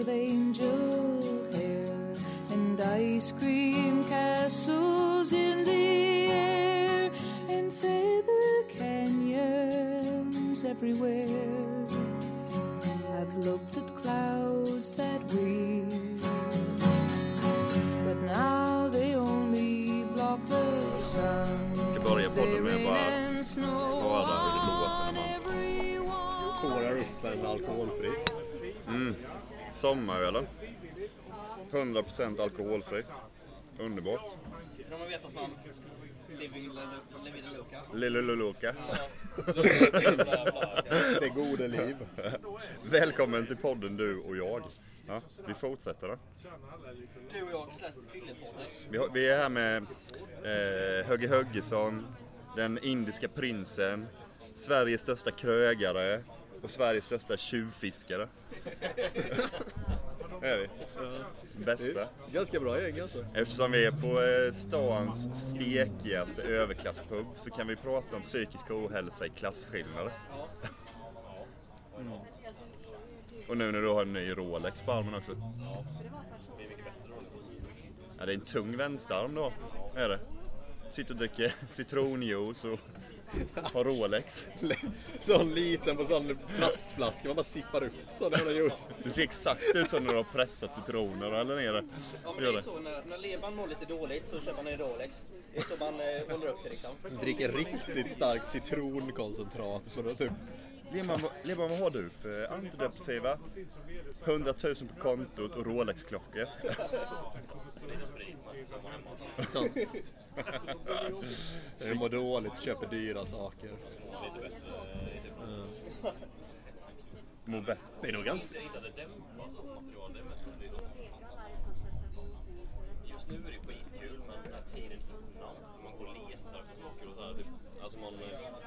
rows of angel hair and ice cream castles in the air and feather canyons everywhere. I've looked at clouds that way, but now they only block the sun. Ska börja They podden med rain bara and snow höra hur det on låter när man. Korar upp en alkoholfri. Sommarölen. 100% alkoholfri. Underbart. För man vet att man living la la vida loca. Lille Luluka. Det gode liv. Välkommen till podden du och jag. Ja, vi fortsätter då. Du och jag slash Fyllepodden. Vi, har, vi är här med eh, Högge Höggesson, den indiska prinsen, Sveriges största krögare och Sveriges största tjuvfiskare. är vi. Bästa. Ganska bra gäng alltså. Eftersom vi är på eh, stans stekigaste överklasspub så kan vi prata om psykisk ohälsa i klasskillnader. Ja. Och nu när du har en ny Rolex på armen också. Ja, det är en tung vänsterarm då. Är det. Sitter och dricker citronjuice och har Rolex. Sån liten på sån plastflaska. Man bara sippar upp sån jävla juice. Det ser exakt ut som när du har pressat citroner eller nere. Ja men det Gör är det. så när, när levern mår lite dåligt så köper man en Rolex. Det är så man eh, håller upp det liksom. Dricker riktigt starkt citronkoncentrat för att typ... Leman, vad har du för antidepressiva? 100 000 på kontot och Rolex-klockor. Sånt. När du mår dåligt köper dyra saker. Mår bättre. Det är nog ganska... inte hittade dämpa som material. Det är mest att liksom, just nu är det skitkul, men den här tiden innan, man går och letar efter saker och så här, typ, alltså man,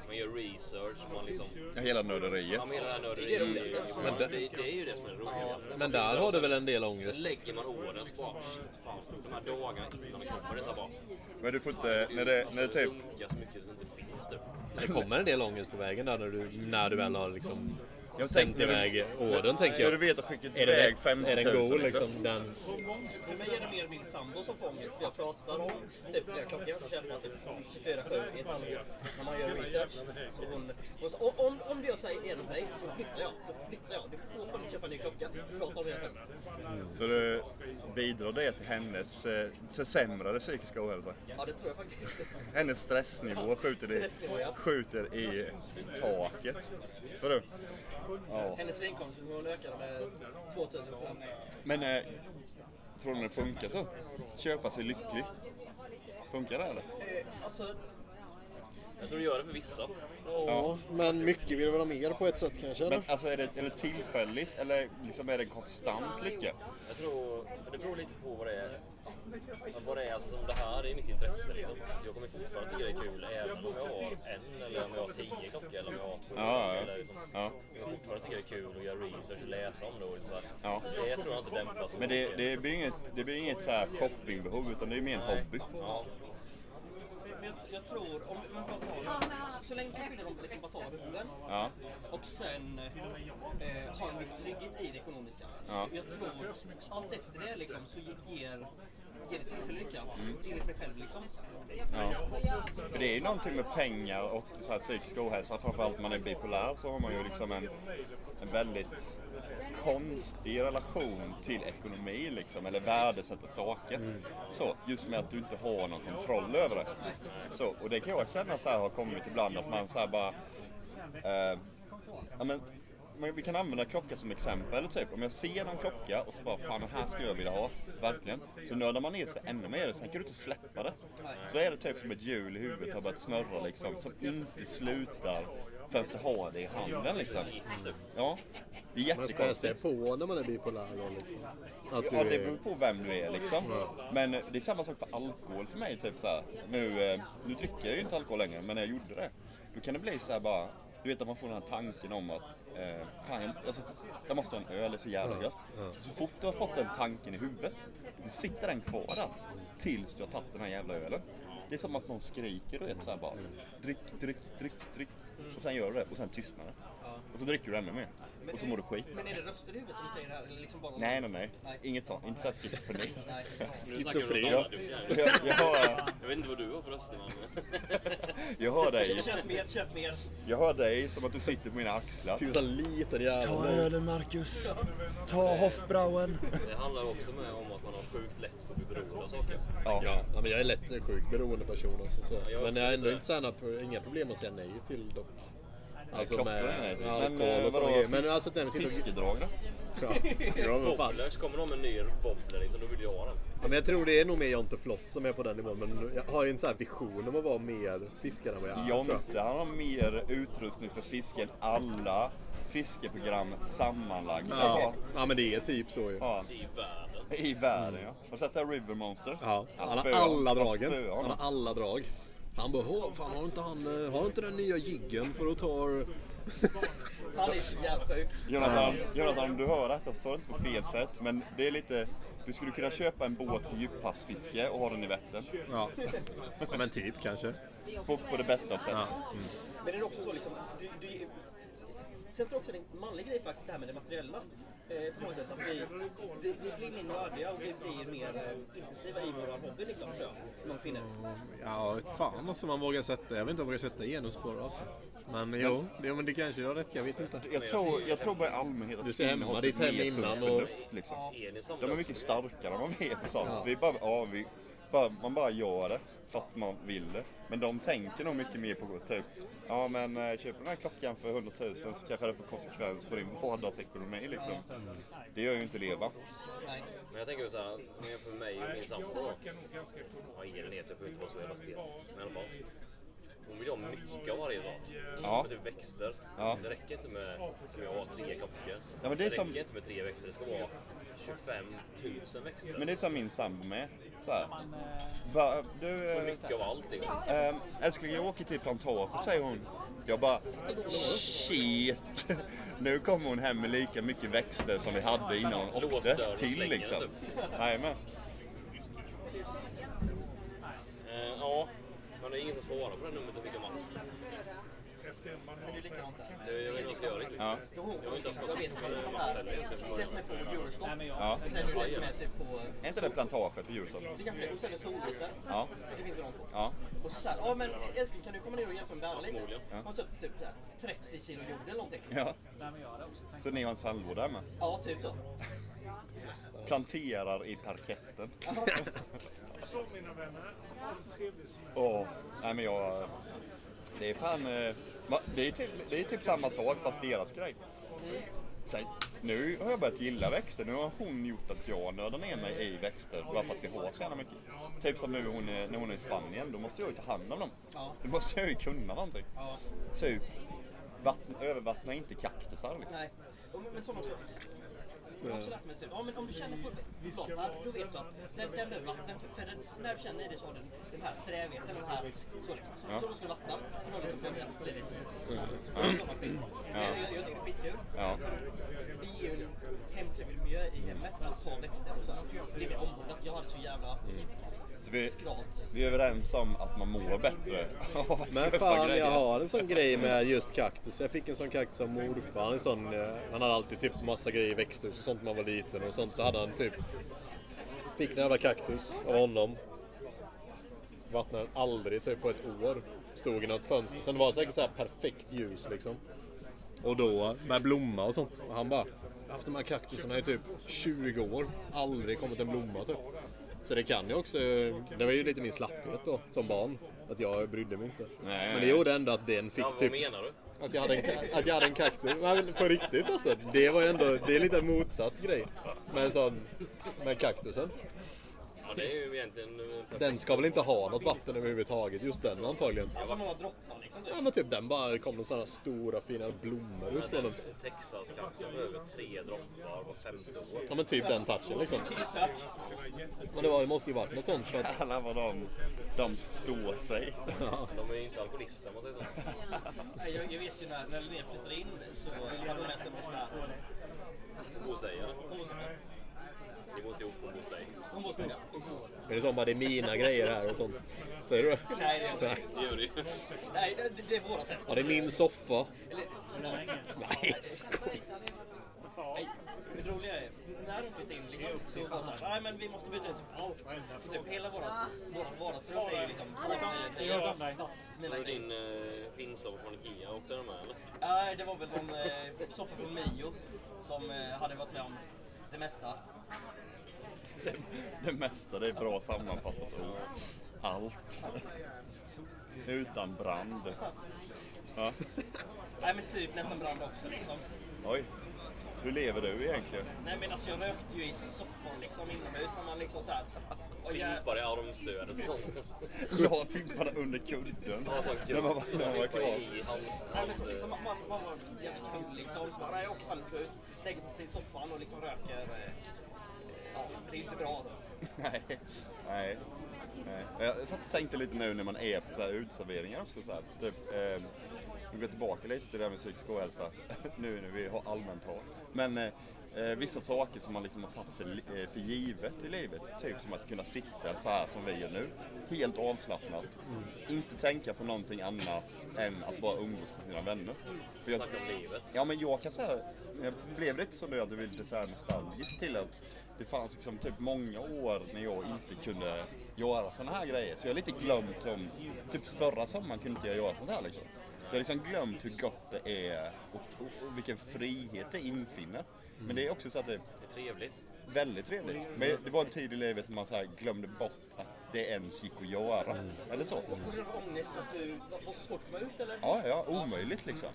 man gör research, man liksom, Ja, hela nörderiet. ja men hela nörderiet, Det är det men det, det, det är ju det som är det roligaste. Men där har du väl en del Sen ångest? lägger man åren så bara, shit fan, de här dagarna innan det kommer, det är så bara, Men du får inte, när det, när det typ runka så mycket så det inte finns typ. Det kommer en del ångest på vägen där när du, när du väl har liksom Jag sänt tänkte- iväg ordern tänker Ja, jag. du vet att skicka iväg rätt? 50 000 Är den god liksom? Den... För mig är det mer min sambo som får ångest. Jag pratar om typ flera klockor jag ska köpa typ 24-7 i ett halvår. När man gör research. Så hon, hon sa, "Om- om, om det jag säger är mig, då flyttar jag. Då flyttar jag. Du får fan köpa en ny klocka. Prata om det själv. Så det bidrar det till hennes eh, försämrade psykiska ohälsa? Ja det tror jag faktiskt. Hennes stressnivå skjuter i, Stressnivå, ja. skjuter i taket. För du? Ja. Hennes inkomst ökade med 2000 procent. Men eh, tror ni det funkar så? Köpa sig lycklig? Funkar det eller? Eh, alltså, Jag tror det gör det för vissa. Ja, men mycket vill väl ha mer på ett sätt kanske? Men alltså är det, är det tillfälligt eller liksom är det konstant lycka? Jag tror, det beror lite på vad det är. Vad det är, alltså som det här är mitt intresse liksom. Jag kommer fortfarande tycka det är kul även om jag har en eller om jag har tio klockor eller om jag har två. Ja, ja. Eller liksom, Ja. Jag kommer fortfarande tycka det är kul att göra research och läsa om det. Och så här. Ja. Det tror jag inte dämpas Men det, det blir inget, det blir inget så här shoppingbehov utan det är mer en hobby. Ja, men jag, jag tror, om man bara tar så, så länge du kan fylla de liksom basala behoven Ja. och sen eh, ha en viss trygghet i det ekonomiska. Ja. Jag tror allt efter det liksom så ge- ger, ger det tillfällig lycka Mm. enligt mig själv liksom. Ja. För det är ju någonting med pengar och så här psykisk ohälsa. Framförallt om man är bipolär så har man ju liksom en, en väldigt konstig relation till ekonomi liksom, eller värdesätta saker. Så, just med att du inte har någon kontroll över det. Så, och det kan jag känna så här har kommit ibland att man så här bara... Eh, ja, men vi kan använda klocka som exempel. Typ. Om jag ser någon klocka och så bara fan den här skulle jag vilja ha. Verkligen. Så nördar man ner sig ännu mer. Sen kan du inte släppa det. Så är det typ som ett hjul i huvudet har börjat snurra liksom. Som inte slutar förrän du har det i handen liksom. Ja. Det är jättekonstigt. på när man är bipolär då liksom? Att Ja, det beror på vem du är liksom. Men det är samma sak för alkohol för mig. Typ så här. Nu, eh, nu dricker jag ju inte alkohol längre, men när jag gjorde det. Då kan det bli så här bara. Du vet att man får den här tanken om att eh, fan, jag, alltså, jag måste ha en öl, det är så jävla gött. Så fort du har fått den tanken i huvudet, då sitter den kvar där. Tills du har tagit den här jävla ölen. Det är som att någon skriker, du vet så här bara. Dryck, dryck, dryck, dryck. Och sen gör du det och sen tystnar det. Och så dricker du ännu mer. Och så mår du skit. Men är det röster i huvudet som säger det här? Eller liksom bara Nej, nej, nej. Nej. Inget sånt. Inte såhär schizofreni. Nej. Nu snackar du Schizofren. något annat, du Jag, fjärde. jag, har, Jag vet inte vad du har för röster man. jag hör dig. Köp mer, köp mer. Jag hör dig som att du sitter på mina axlar. Till en liten jävel. Ta ölen Marcus. Ta Hofbrauen. Det handlar också med om att man har sjukt lätt för att bli beroende av saker. Ja. Ja, men jag är lätt en sjuk beroende person. Alltså, så. jag Men jag har ändå inte så här, några- inga problem att säga nej till dock. Alltså med är nej till. alkohol Men, eh, och sådana vadå, grejer. Men fisk- alltså vi sitter och... Fiskedrag då? Ja, ja, vad fan. Wobblers, kommer de med en ny wobbler liksom, då vill jag ha den. Ja, men jag tror det är nog mer Jonte Floss som är på den nivån. Men jag har ju en sån här vision om att vara mer fiskare än vad jag är. tror jag. Jonte, han har mer utrustning för fiske än alla fiskeprogram sammanlagda. Ja. ja, men det är typ så ju. Fan. I världen. I världen ja. Har du sett det här River Monsters? Ja, han har spöar- alla dragen. spöar Han har alla drag. Han bara, "Åh, fan har inte han, eh, har inte den nya jiggen för att ta... Han är så jävla sjuk. Jonathan, Jonathan, om du hör detta så tar det inte på fel sätt. Men det är lite... Du skulle kunna köpa en båt för djuphavsfiske och ha den i Vättern. Ja. men typ kanske. På, på det bästa av sätt. Ja. Men är det också så liksom, du, du, Sen tror jag också det är en manlig grej faktiskt det här med det materiella. Eh, på många sätt att vi, vi, vi blir mer nördiga och vi blir mer eh, intensiva i vår hobby liksom tror jag. Många kvinnor. Ja, vet fan alltså man vågar sätta. Jag vet inte om jag vågar sätta genusspår alltså. Men jo, det, men det kanske du har rätt, jag vet inte. Jag tror, jag tror bara i allmänhet att Du ser kvinnor hemma har ditt typ hem innan och- förnuft liksom. De är mycket starkare än vad vi är på sånt. Ja. Vi bara, ja, vi, bara, man bara gör det för att man vill det. Men de tänker nog mycket mer på typ, ja men eh, köper den här klockan för 100 000 så kanske det får konsekvens på din vardagsekonomi liksom. Det gör ju inte leva. Nej. Men jag tänker så här, för mig och min sambo då. Ja, ingen är typ inte vara så jävla stel. Men i alla fall. Hon vill ha mycket av varje sak. Ja. Med typ växter. Ja. Det räcker inte med, som jag har, tre klockor. Ja, men det är räcker som- inte med tre växter. Det ska vara 25 000 växter. Men det är som min sambo med. Så här. Bara, du, eh, mycket av allt liksom. Ehm, älskling jag åker till plantaget säger hon. Jag bara shit. Nu kommer hon hem med lika mycket växter som vi hade innan hon åkte till liksom. den, Jajamän. Ja, men det är ingen som svarar på det numret av Mats. Men det är likadant där. Det- Jag vet inte vad jag riktigt. Ja. Jag, har- har inte haft jag vet inte vad det här, det som är på Eurostop. Ja. Och sen är det det som är typ på... Är inte det plantaget på Djursholm? Det kanske det. Och sen är solrosor. Ja. Det finns ju de två. Ja. Och så såhär, ja men älskling kan du komma ner och hjälpa mig bära lite? Ja. Man typ, typ så här 30 kilo jord eller någonting. ja. Så ni har en sandlåda hemma? Ja, typ så. Planterar i parketten. Åh, nej men jag... Det är fan... eh, Det är, typ, det är typ samma sak fast deras grej. Sen, nu har jag börjat gilla växter. Nu har hon gjort att jag nördar ner mig i växter bara för att vi har så jävla mycket. Typ som nu hon är, när hon är i Spanien, då måste jag ju ta hand om dem. Ja. Då måste jag ju kunna någonting. Ja. Typ, vatten, övervattna inte kaktusar liksom. Nej. Men som också. Jag har också lärt mig typ, ja men om du känner på blad här, då vet du att den, den behöver vatten. För, för den, när du känner det så har den den här strävheten, den här så liksom. Så, Ja. så du ska vattna. För då liksom det bli lite Mm. sådana skit. Men jag, jag, jag tycker det är skitkul. Ja. För det ger ju en hemtrevlig miljö i hemmet att ta växter och så. Det blir området. Jag hade så jävla Så vi, skralt. vi är överens om att man mår bättre Men fan grejer. jag har en sån grej med just kaktus. Jag fick en sån kaktus av morfar. En sån, eh, han hade alltid typ massa grejer i växthus och sånt när man var liten och sånt. Så hade han typ... Fick en jävla kaktus av honom. Vattnade den aldrig typ på ett år. Stod i något fönster. Sen var det säkert så här perfekt ljus liksom. Och då började blomma och sånt. Och han bara, jag har haft de här kaktusarna i typ 20 år. Aldrig kommit en blomma typ. Så det kan ju också, det var ju lite min slapphet då som barn. Att jag brydde mig inte. Nej, Men det gjorde ändå att den fick Ja, vad typ menar du? Att jag hade en, att jag hade en kaktus. Men på riktigt alltså. Det var ju ändå, det är lite motsatt grej. Med en sån, med kaktusen. Ja, det är ju egentligen eh, perfekt. Den ska väl inte ha något vatten överhuvudtaget, just den antagligen. Alltså några droppar liksom typ. Ja men typ den bara kom några sådana stora fina blommor ut från den. Texas kanske behöver tre droppar var femte år. Ja men typ den touchen liksom. Men det, var, det måste ju varit något sånt för att... Alla vad de, de står sig. Ja. De är ju inte alkoholister om man säger så. Nej, Jag, jag vet ju när, när Linnea flyttade in så hade hon med sig någon sån där... Hos dig eller? Sån här- Ni bor gått ihop hos dig. Hon. Är det som bara det är mina grejer här och sånt? Säger du det? Nej, det är inte. Nej. Det gör det. Nej, det, det är vårat hem. Ja, det är min soffa. Eller, Nej, skoj. nej. Men det roliga är, när de flyttade in liksom, så var det så här, nej men vi måste byta ut typ allt. Så typ hela vårat, vårat vardagsrum är ju liksom mina Var det din uh, pinnsoffa från Ikea? Åkte den med eller? Nej, det var väl någon eh, soffa från Mio som eh, hade varit med om det mesta. Det, det mesta, det är bra sammanfattat ord. Allt. Utan brand. Ja. Nej men typ nästan brand också liksom. Oj. Hur lever du egentligen? Nej men alltså jag rökte ju i soffan liksom inomhus när man liksom såhär... Fimpar i armstödet och sånt. La fimparna under kudden. Ja, När man var, när man var hand- nej, men så, liksom, man, man var jävligt full liksom. Så bara, nej jag åker fan inte ut. Lägger sig i soffan och liksom röker. Eh, ja, det är inte bra alltså. Nej. Nej. Nej. Jag satt och tänkte lite nu när man är på så här utserveringar också. Så här, typ, eh, vi går tillbaka lite till det här med psykisk ohälsa. nu när vi har allmänt prat. Men eh, eh, vissa saker som man liksom har tagit för, eh, för givet i livet. Typ som att kunna sitta så här som vi gör nu. Helt avslappnat. Inte tänka på någonting annat än att bara umgås med sina vänner. För jag, Snacka om livet. Ja men jag kan säga, jag blev lite så nu att jag blev lite så nostalgisk till att det fanns liksom typ många år när jag inte kunde göra såna här grejer. Så jag har lite glömt om, typ förra sommaren kunde inte jag göra sånt här liksom. Så jag har liksom glömt hur gott det är och, och, och vilken frihet det infinner. Men det är också så att det Det är trevligt. Väldigt trevligt. Men det var en tid i livet när man så här glömde bort att det ens gick att göra. Eller så. På grund av ångest att du var så svårt att komma ut eller? Ja, ja, omöjligt liksom.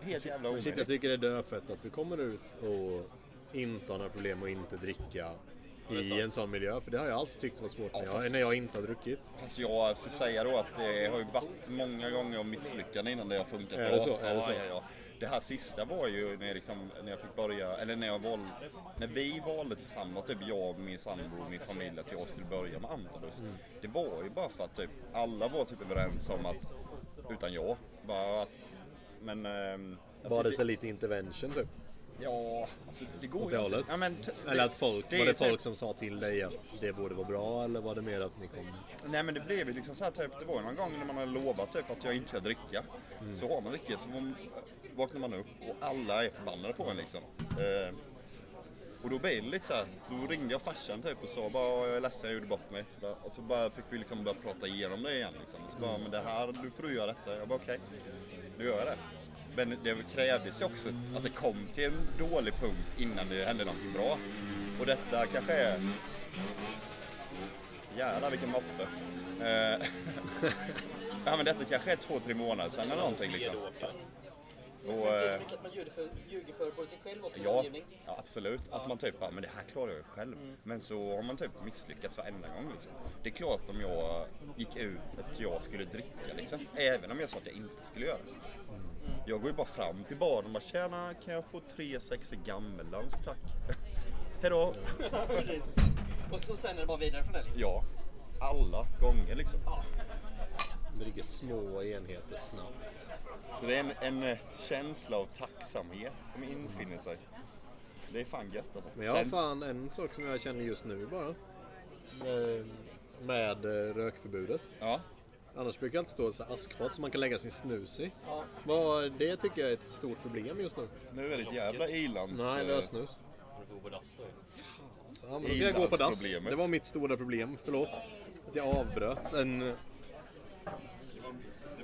Helt jävla Men shit, jag omöjligt. tycker det är dödfött att du kommer ut och inte har några problem att inte dricka i en sån miljö. För det har jag alltid tyckt var svårt när Ja, jag, fast- när jag inte har druckit. Fast jag ska säga då att det har ju varit många gånger av misslyckanden innan det har funkat Är bra. det så? Är det så? Ja, ja. Det här sista var ju när, jag liksom, när jag fick börja, eller när jag valde, när vi valde tillsammans, typ jag, min sambo och min familj, att jag skulle börja med Antabus. Mm. Det var ju bara för att typ, alla var typ överens om att, utan jag, bara att, men... ehm, att Var det så lite intervention typ? Ja, alltså det går Åt ju det inte. hållet? Ja, men t- Eller att folk, det var är det typ- folk som sa till dig att det borde vara bra eller var det mer att ni kom... Nej men det blev ju liksom så här typ, det var ju någon gång när man hade lovat typ att jag inte ska dricka. Så har man druckit så man, vaknar man upp och alla är förbannade på en liksom. Eh, och då blev det lite så här, då ringde jag farsan typ och sa bara jag är ledsen jag gjorde bort mig. Och så bara fick vi liksom börja prata igenom det igen liksom. Så bara, men det här, nu får du göra detta. Jag bara okej, nu gör jag det. Men det krävdes ju också att det kom till en dålig punkt innan det hände någonting bra. Och detta kanske är Jävlar vilken moppe. Eh, ja men detta kanske är två, tre månader sedan eller någonting liksom. Och, eh, mycket att man ljuger för, ljuger för både sig själv och sin ja, omgivning. ja, absolut. Att man typ bara, men det här klarar jag ju själv. Men så har man typ misslyckats varenda gång liksom. Det är klart om jag gick ut att jag skulle dricka liksom. Även om jag sa att jag inte skulle göra det. Jag går ju bara fram till baren och bara tjena, kan jag få tre sexor gammeldansk tack? Hejdå! Och, så, och sen är det bara vidare från det liksom. Ja, alla gånger liksom. Dricker små enheter snabbt. Så det är en, en eh, känsla av tacksamhet som infinner sig. Det är fan gött alltså. Men jag har Sen- fan en sak som jag känner just nu bara. Eh, Med eh, rökförbudet. Ja. Annars brukar det alltid stå så askfat som man kan lägga sin snus i. Ja. Det tycker jag är ett stort problem just nu. Nu är det ett jävla ilands... Nej, eh, lösnus. Du får gå på dass då. Men kan jag gå på dass. Det var mitt stora problem, förlåt. Att jag avbröt en...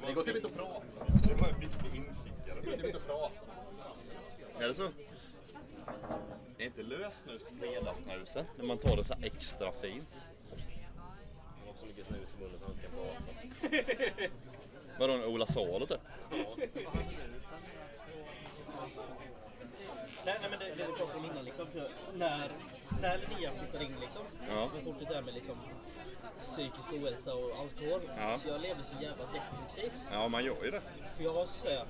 Det går typ inte att prata. Det var en viktig instickare. Det går inte att prata. Är det så? Det är inte lösnus fredagssnusen när man tar det så här extra fint. Man har så mycket snus i munnen så man inte kan prata. Vadå, Ola Salo typ? Nej, nej men det, det vi pratade om innan liksom. För när, när Linnea flyttade in liksom. Ja. Så fort det där med liksom psykisk ohälsa och alkohol. Ja. Så jag levde så jävla destruktivt. Ja, man gör ju det. För jag har söp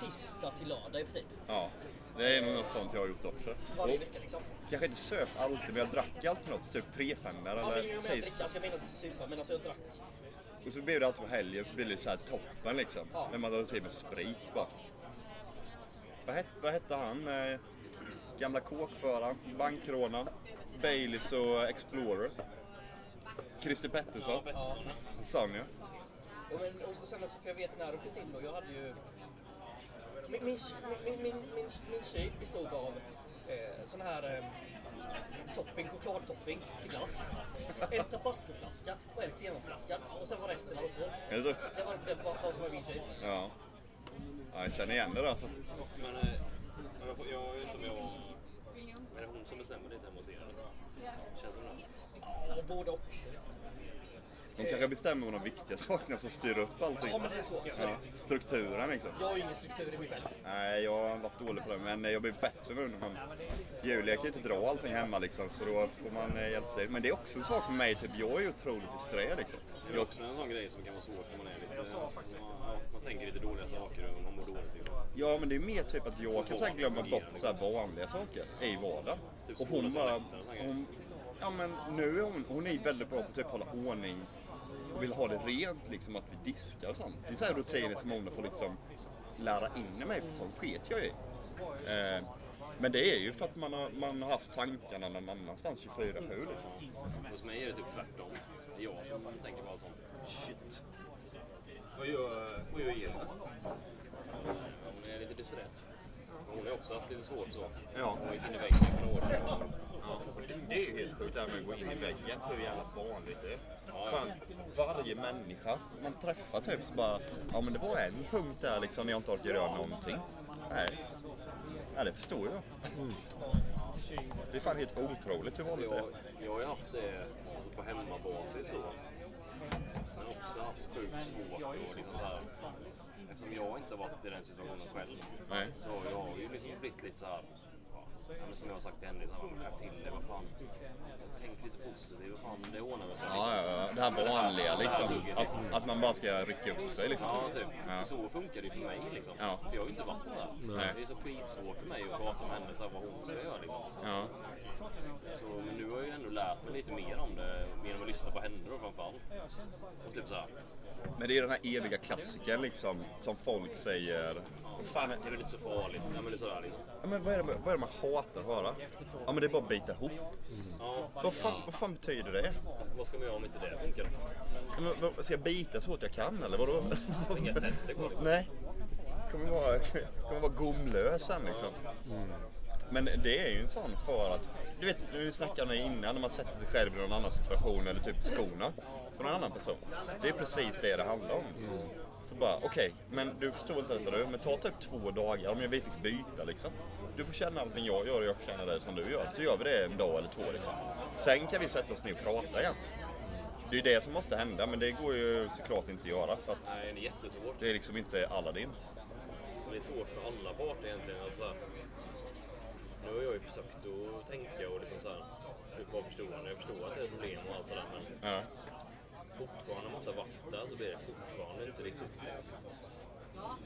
tisdag till lördag i princip. Ja. Det är nog något sånt jag har gjort också. Varje Och vecka liksom. kanske inte söp alltid, men jag drack alltid något. Typ 3 5 Ja, eller men jag menar dricka. Alltså jag menar inte supa, men alltså jag drack. Och så blev det alltid på helgen så blev det så här toppen liksom. Ja. När man drar till med sprit bara. Vad, hette, vad hette han? Eh, gamla kåkföraren, bankrånaren, Baileys och Explorer. Christer Pettersson. Ja. Sån ja. Och, men, och sen också, för jag vet när de flyttade in då, jag hade ju... Min, min, min, min, min, min kyl bestod av eh, sån här eh, topping, chokladtopping till glass. En tabascoflaska och en senapsflaska och sen var resten alkohol. Är det så? Det var det var, som var min kyl. Ja. Ja jag känner igen det där alltså. Men, eh, men jag, får- jag vet inte om jag... Är det hon som bestämmer lite hemma hos er? Känns det som det? Ja, både och. De kanske bestämmer de viktiga sakerna som styr upp allting. Ja men det är så. Ja, strukturen liksom. Jag har ingen struktur i mig själv. Nej, jag har varit dålig på det, men jag blir bättre nu man... Julia kan ju inte dra allting hemma liksom, så då får man eh, hjälpa till. Men det är också en sak med mig, typ, jag är ju otroligt disträ liksom. Det är också en sån grej som kan vara svårt när man är lite... Ja, man tänker lite dåliga saker och man mår dåligt liksom. Ja, men det är mer typ att jag kan så här glömma bort så här vanliga saker i vardagen. Typ Och hon bara... Hon, ja, men nu är hon, hon är väldigt bra på att typ hålla ordning och vill ha det rent, liksom att vi diskar och sånt. Det är så här rutiner som hon får liksom lära in i mig, för sånt sket jag i. Eh, men det är ju för att man har, man har haft tankarna någon annanstans 24-7 liksom. Hos mig är det typ tvärtom. Det är jag som tänker på allt sånt. Shit. Vad gör, vad gör Elin? Hon är lite disträ. Men Hon har också haft lite svårt så. Ja. Hon gick in i väggen för några år sedan. Ja, det är ju helt sjukt det här med att gå in i väggen, hur jävla vanligt det är. Ja. Fan, varje människa man träffar typ så bara, ja men det var en punkt där liksom när jag inte orkar göra någonting. Nej, ja, det förstår jag. Det är fan helt otroligt hur vanligt det jag, är. jag har ju haft det alltså på hemmabasis så. Men också haft sjukt svårt och liksom så här. Eftersom jag inte har varit i den situationen själv. Nej. Så jag har ju liksom blivit lite så här. Ja, men som jag har sagt till Henrik, skärp till vad fan. Tänk lite positivt, vad fan, det ordnar sig. Ja, ja, ja, det här vanliga liksom. Att, att man bara ska rycka upp sig liksom. Ja, typ. Ja. Så funkar det ju för mig liksom. Ja. För jag har ju inte varit där. Nej. Det är så skitsvårt för mig att prata med henne, så här, vad hon ska göra liksom. Ja. Så, men nu har jag ju ändå lärt mig lite mer om det genom att lyssna på henne då framförallt. Och typ så här. Men det är den här eviga klassikern liksom, som folk säger. Fan Det är väl inte så farligt. Ja, men det är sådär liksom. ja, men vad, är det, vad är det man hatar att höra? Ja men det är bara att bita ihop. Ja, Vad fan, vad fan betyder det? vad ska man göra om inte det funkar? Ja, Men, ska jag bita så hårt jag kan eller vadå? Inga tänder kvar liksom. Nej. Kommer vara, kommer vara gomlös sen liksom. Men det är ju en sån för att, du vet, vi snackade om det innan när man sätter sig själv i någon annan situation eller typ skorna på någon annan person. Det är precis det det handlar om. Så bara, okej, men du förstår inte detta du, men ta typ två dagar om vi fick byta liksom. Du får känna allting jag gör och jag får känna det som du gör. Så gör vi det en dag eller två liksom. Sen kan vi sätta oss ner och prata igen. Det är det som måste hända, men det går ju såklart inte att göra för att Nej, det är jättesvårt. det är liksom inte Aladdin. Det är svårt för alla parter egentligen. Alltså, nu har jag ju försökt att tänka och liksom så här, försökt vara förstående. Jag förstår att det är ett problem och allt sådär men Ja. Fortfarande man inte har varit där så blir det fortfarande inte riktigt...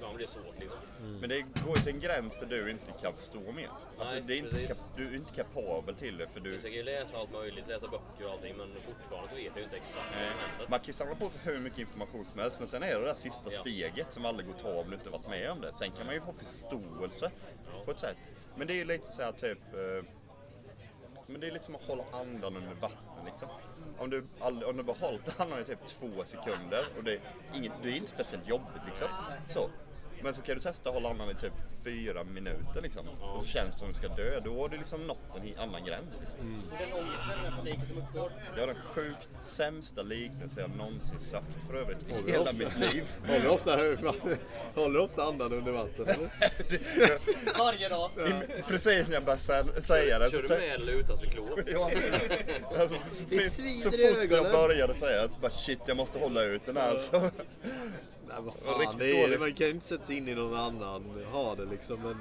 Ja, men det svårt liksom. Men det går ju till en gräns där du inte kan förstå mer. Alltså, Nej, det är inte kap- du är inte kapabel till det för du... Jag kan ju läsa allt möjligt, läsa böcker och allting men fortfarande så vet jag ju inte exakt vad som händer. Man kan ju samla på sig hur mycket information som helst men sen är det det där sista Ja. steget som aldrig går att ta om du inte varit med om det. Sen kan man ju få förståelse på ett sätt. Men det är ju lite så här typ... eh, men det är lite som att hålla andan under vatten liksom. Om du, all, om du bara hållit andan i typ två sekunder och det är, inget, det är inte speciellt jobbigt liksom. Så. Men så kan du testa att hålla andan i typ fyra minuter liksom. Och så känns det som du ska dö. Då har du liksom nått en annan gräns. Liksom. Och den ångesten, den paniken som uppstår. Det var den sjukt sämsta liknelse jag någonsin sagt för övrigt i Håller hela ofta- mitt liv. Håller ofta, håller ofta andan under vatten eller? Varje dag. I- Precis när jag började sä- säga det Kör så du med eller utan cyklop? Ja, alltså, så, så i fort jag började säga det så bara shit jag måste hålla ut den här. Så, vad fan, det är, man kan ju inte sätta sig in i någon annan, ha det liksom. Men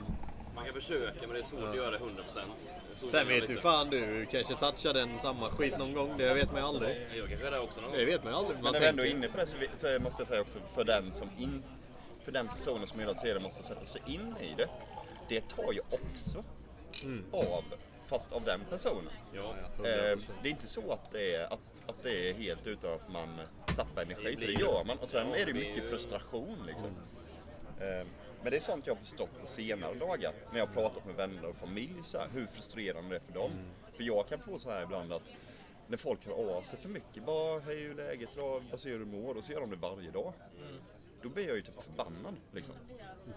Man kan försöka men det är svårt att göra det 100%. Så sen vet du fan du kanske touchar den samma skit någon gång. Det vet man ju aldrig. Jag kanske är där också någon Det gång. vet man ju aldrig. men Man när vi ändå är inne på det så, måste jag säga också för den som in, för den personen som hela tiden måste sätta sig in i det. Det tar ju också av, fast av den personen. Ja, Ja, Eh, 100%. det är inte så att det är, att, att det är helt utan att man tappar energi, för det gör man. Och sen Ja, är det mycket ju- frustration liksom. Eh, men det är sånt jag har förstått på senare dagar. När jag har pratat med vänner och familj. Så här, hur frustrerande det är för dem. För jag kan få så här ibland att när folk hör av sig för mycket. Bara, hej hur är läget idag? Vad ser du mår? Och så gör de det varje dag. Då blir jag ju typ förbannad liksom.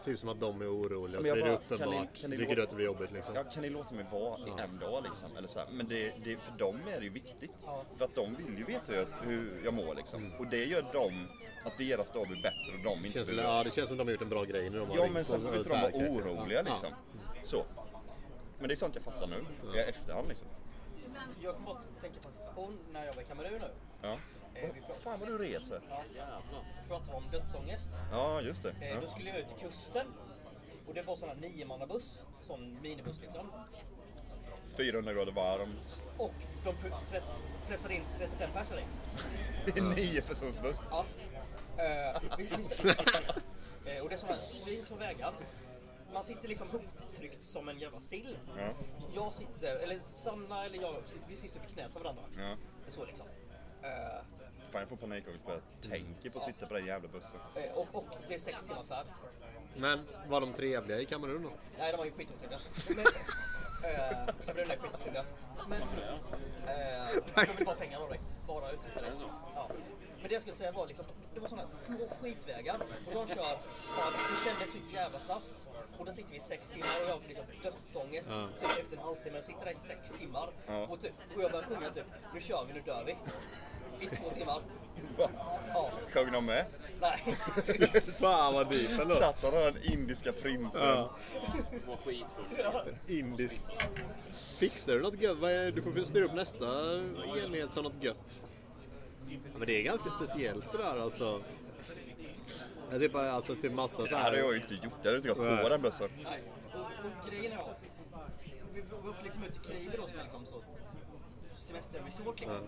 Typ som att de är oroliga, Men så jag är det uppenbart. ni- kan ni Tycker låta- du att det blir jobbigt liksom? Ja, kan ni låta mig vara i en dag liksom? Eller så här. Men det, det, för dem är det ju viktigt. Ja. För att de vill ju veta hur jag, hur jag mår liksom. Och det gör dem, att deras dag blir bättre och de inte känns, blir ja, det känns som de har gjort en bra grej när de har Ja men sen får inte så de vara oroliga Ja. liksom. Så. Men det är sånt jag fattar nu. I efterhand liksom. Jag kommer bara att tänka på en situation när jag var i Kamerun nu. Ja. Fan vad du reser. ja, pratar om dödsångest. Ja just det. Eh, Ja. Då skulle jag ut till kusten. Och det var sån här niomannabuss, sån minibuss liksom. 400 grader varmt. Och de pressade in 35 personer i. Det är nio persons buss. Ja. Eh, vi, vi, eh, och det är sådana här svinsmå vägar. Man sitter liksom hoptryckt som en jävla sill. Ja. Jag sitter, eller Sanna eller jag, vi sitter vid knät på varandra. Ja. Så liksom. Fan jag får panikångest bara jag tänker på att sitta på den jävla bussen. eh, och, och det är sex timmars färd. Men var de trevliga i Kamerun då? Nej, de var ju skitotrevliga. Eh, Kamerun är skitotrevliga. Men eh, de vill bara pengar av dig. Bara efter det. Ja. Men det jag skulle säga var liksom, det var sådana små skitvägar och de kör, bara, det kändes så jävla snabbt. Och då sitter vi i sex timmar och jag har liksom dödsångest Ja. typ efter en halvtimme. Jag sitter där i sex timmar Ja. och, typ, och jag börjar sjunga typ, nu kör vi, nu dör vi. I två timmar. Va? Ja, Sjöng de med? nej. Fan vad dyrt ändå. Satt han den indiska prinsen? Ja. Var skitfull. Indisk. Fixar du något gött? Du får styra upp nästa enhet som något gött. Ja, men det är ganska speciellt det där alltså. Jag typ alltså till massa så Det hade jag här. ju inte gjort. Jag hade inte gått på den bussen. Nej. Och, och grejen är att vi var liksom ute i Karibi då som är liksom så semesterresort liksom.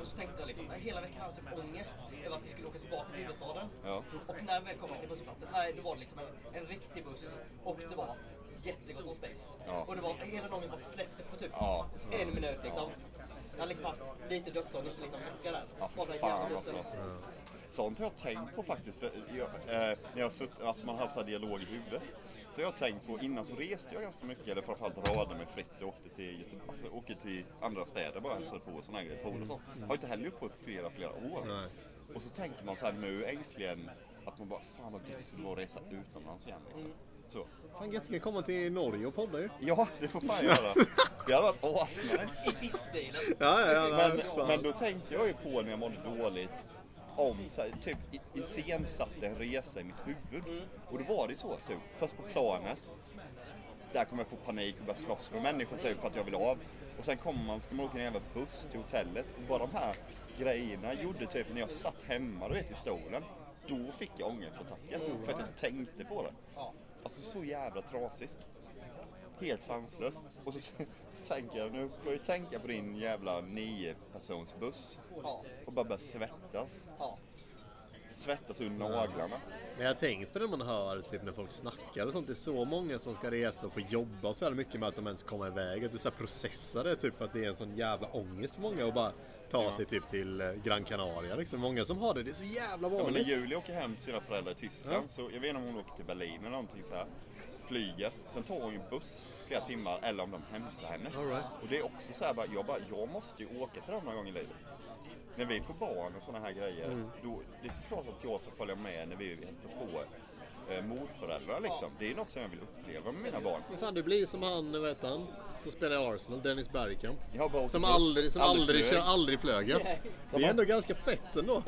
Och så tänkte jag liksom, hela veckan hade jag typ ångest över att vi skulle åka tillbaka till huvudstaden. Ja. Och när väl kom till busshållplatsen, nej då var det liksom en, en riktig buss och det var jättegott om space. Ja. Och det var, hela dagen bara släppte på typ Ja. en minut liksom. Jag hade liksom haft lite dödsångest i liksom vecka där. Ja, för fan alltså. Sånt har jag tänkt på faktiskt. För jag, eh, när jag har sutt, alltså man har haft så här dialog i huvudet. Så jag har tänkt på, innan så reste jag ganska mycket, eller framförallt radade mig fritt och åkte till, Göte- alltså, åkte till andra städer bara, hälsade på och sådana här grejer, pool och sånt. Har inte heller gjort på flera, flera år. Nej. Och så tänker man så här nu äntligen, att man bara, fan vad gött det vara att resa utomlands igen liksom. Så. Fan gött, ska komma till Norge och podda ju. Ja, det får fan göra. Det hade varit asnice. I fiskbilen. Ja, ja, ja. Men, men då tänkte jag ju på när jag mådde dåligt om så här, typ iscensatte en resa i mitt huvud. Och då var det så typ, först på planet. Där kommer jag få panik och börja slåss med människor typ för att jag vill av. Och sen kommer man, ska man åka en jävla buss till hotellet. Och bara de här grejerna gjorde typ när jag satt hemma du vet i stolen. Då fick jag ångestattacker för att jag tänkte på det. Alltså så jävla trasigt. Helt sanslöst. Och så, så tänker jag, nu får jag ju tänka på din jävla nio persons buss Ja. och bara börja svettas. Ja. Svettas ur naglarna. Men jag har tänkt på det man hör typ när folk snackar och sånt. Det är så många som ska resa och få jobba så här mycket med att de ens kommer iväg. Att det är så här processare typ för att det är en sån jävla ångest för många att bara ta sig typ till eh, Gran Canaria liksom. Många som har det, det är så jävla Ja, men när vanligt. Julia åker hem till sina föräldrar i Tyskland så jag vet inte om hon åker till Berlin eller någonting så här. Flyger. Sen tar hon ju buss flera timmar eller om de hämtar henne. All right. Och det är också så här bara, jag bara, jag måste ju åka till dem någon gång i livet. När vi får barn och sådana här grejer, Mm. då, det är såklart att jag ska följa med när vi hälsar på eh, morföräldrar liksom. Det är något som jag vill uppleva med mina barn. Men fan du blir ju som han, vad heter han? Som spelar i Arsenal, Dennis Bergkamp. Åkt Som aldrig, som aldrig, flög. kör, aldrig flög ja. Det är ändå ganska fett ändå.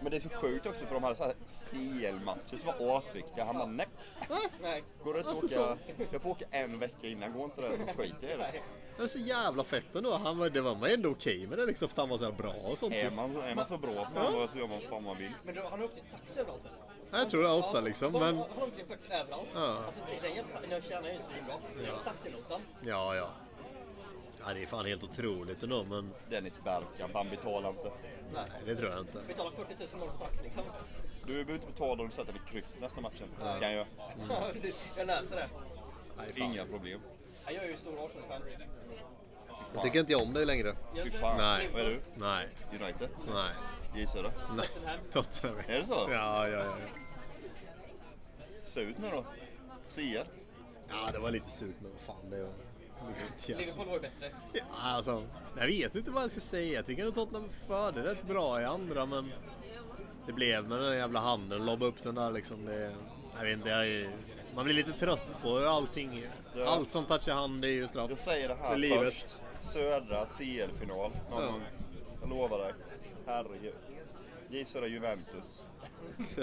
Men det är så sjukt också för de hade så här CL-matcher som var asviktiga. Han bara nej, går det inte Alltså åka? Jag får åka en vecka innan, går inte det så skiter jag i det. Det är så jävla fett ändå. Han var, det var man ändå okej med det liksom för att han var så här bra och sånt. Är man, är man så bra som han var så gör man vad fan man vill. Men då, han har åkt i taxi överallt väl? Jag tror det ofta liksom, men- Han har åkt i taxi överallt. Ja. Alltså det- den jävla nu tjänar jag ju svinbra. Den jävla taxinotan. Ja, ja. Ja, det är fan helt otroligt ändå, men Dennis Bergkamp, han betalar inte. nej, det tror jag inte. Betalar 40 000 mål på taxi liksom. Du behöver inte betala om du sätter ett kryss nästa matchen. Kan jag. Ja, precis. Jag löser det. Nej. Inga problem. Ja, Jag är ju stor Arsenal-fan. Jag tycker inte om dig längre. Fy fan. Nej. Vad är du? Nej, United? nej, J Södra? nej. Tottenham. Är det så? Ja, ja, ja. surt nu då? CL? Ja, det var lite surt men vad fan det var. Liverpool var ju bättre. Ja, alltså, jag vet inte vad jag ska säga. Jag tycker att Tottenham förde rätt bra i andra men det blev med den jävla handen. Lobba upp den där liksom. Det, jag vet inte, jag är, man blir lite trött på allting. Ja. Allt som touchar hand är ju straff. Jag säger det För här livet. först. Södra CL-final någon Ja. gång. Jag lovar dig. Herregud. J Södra Juventus.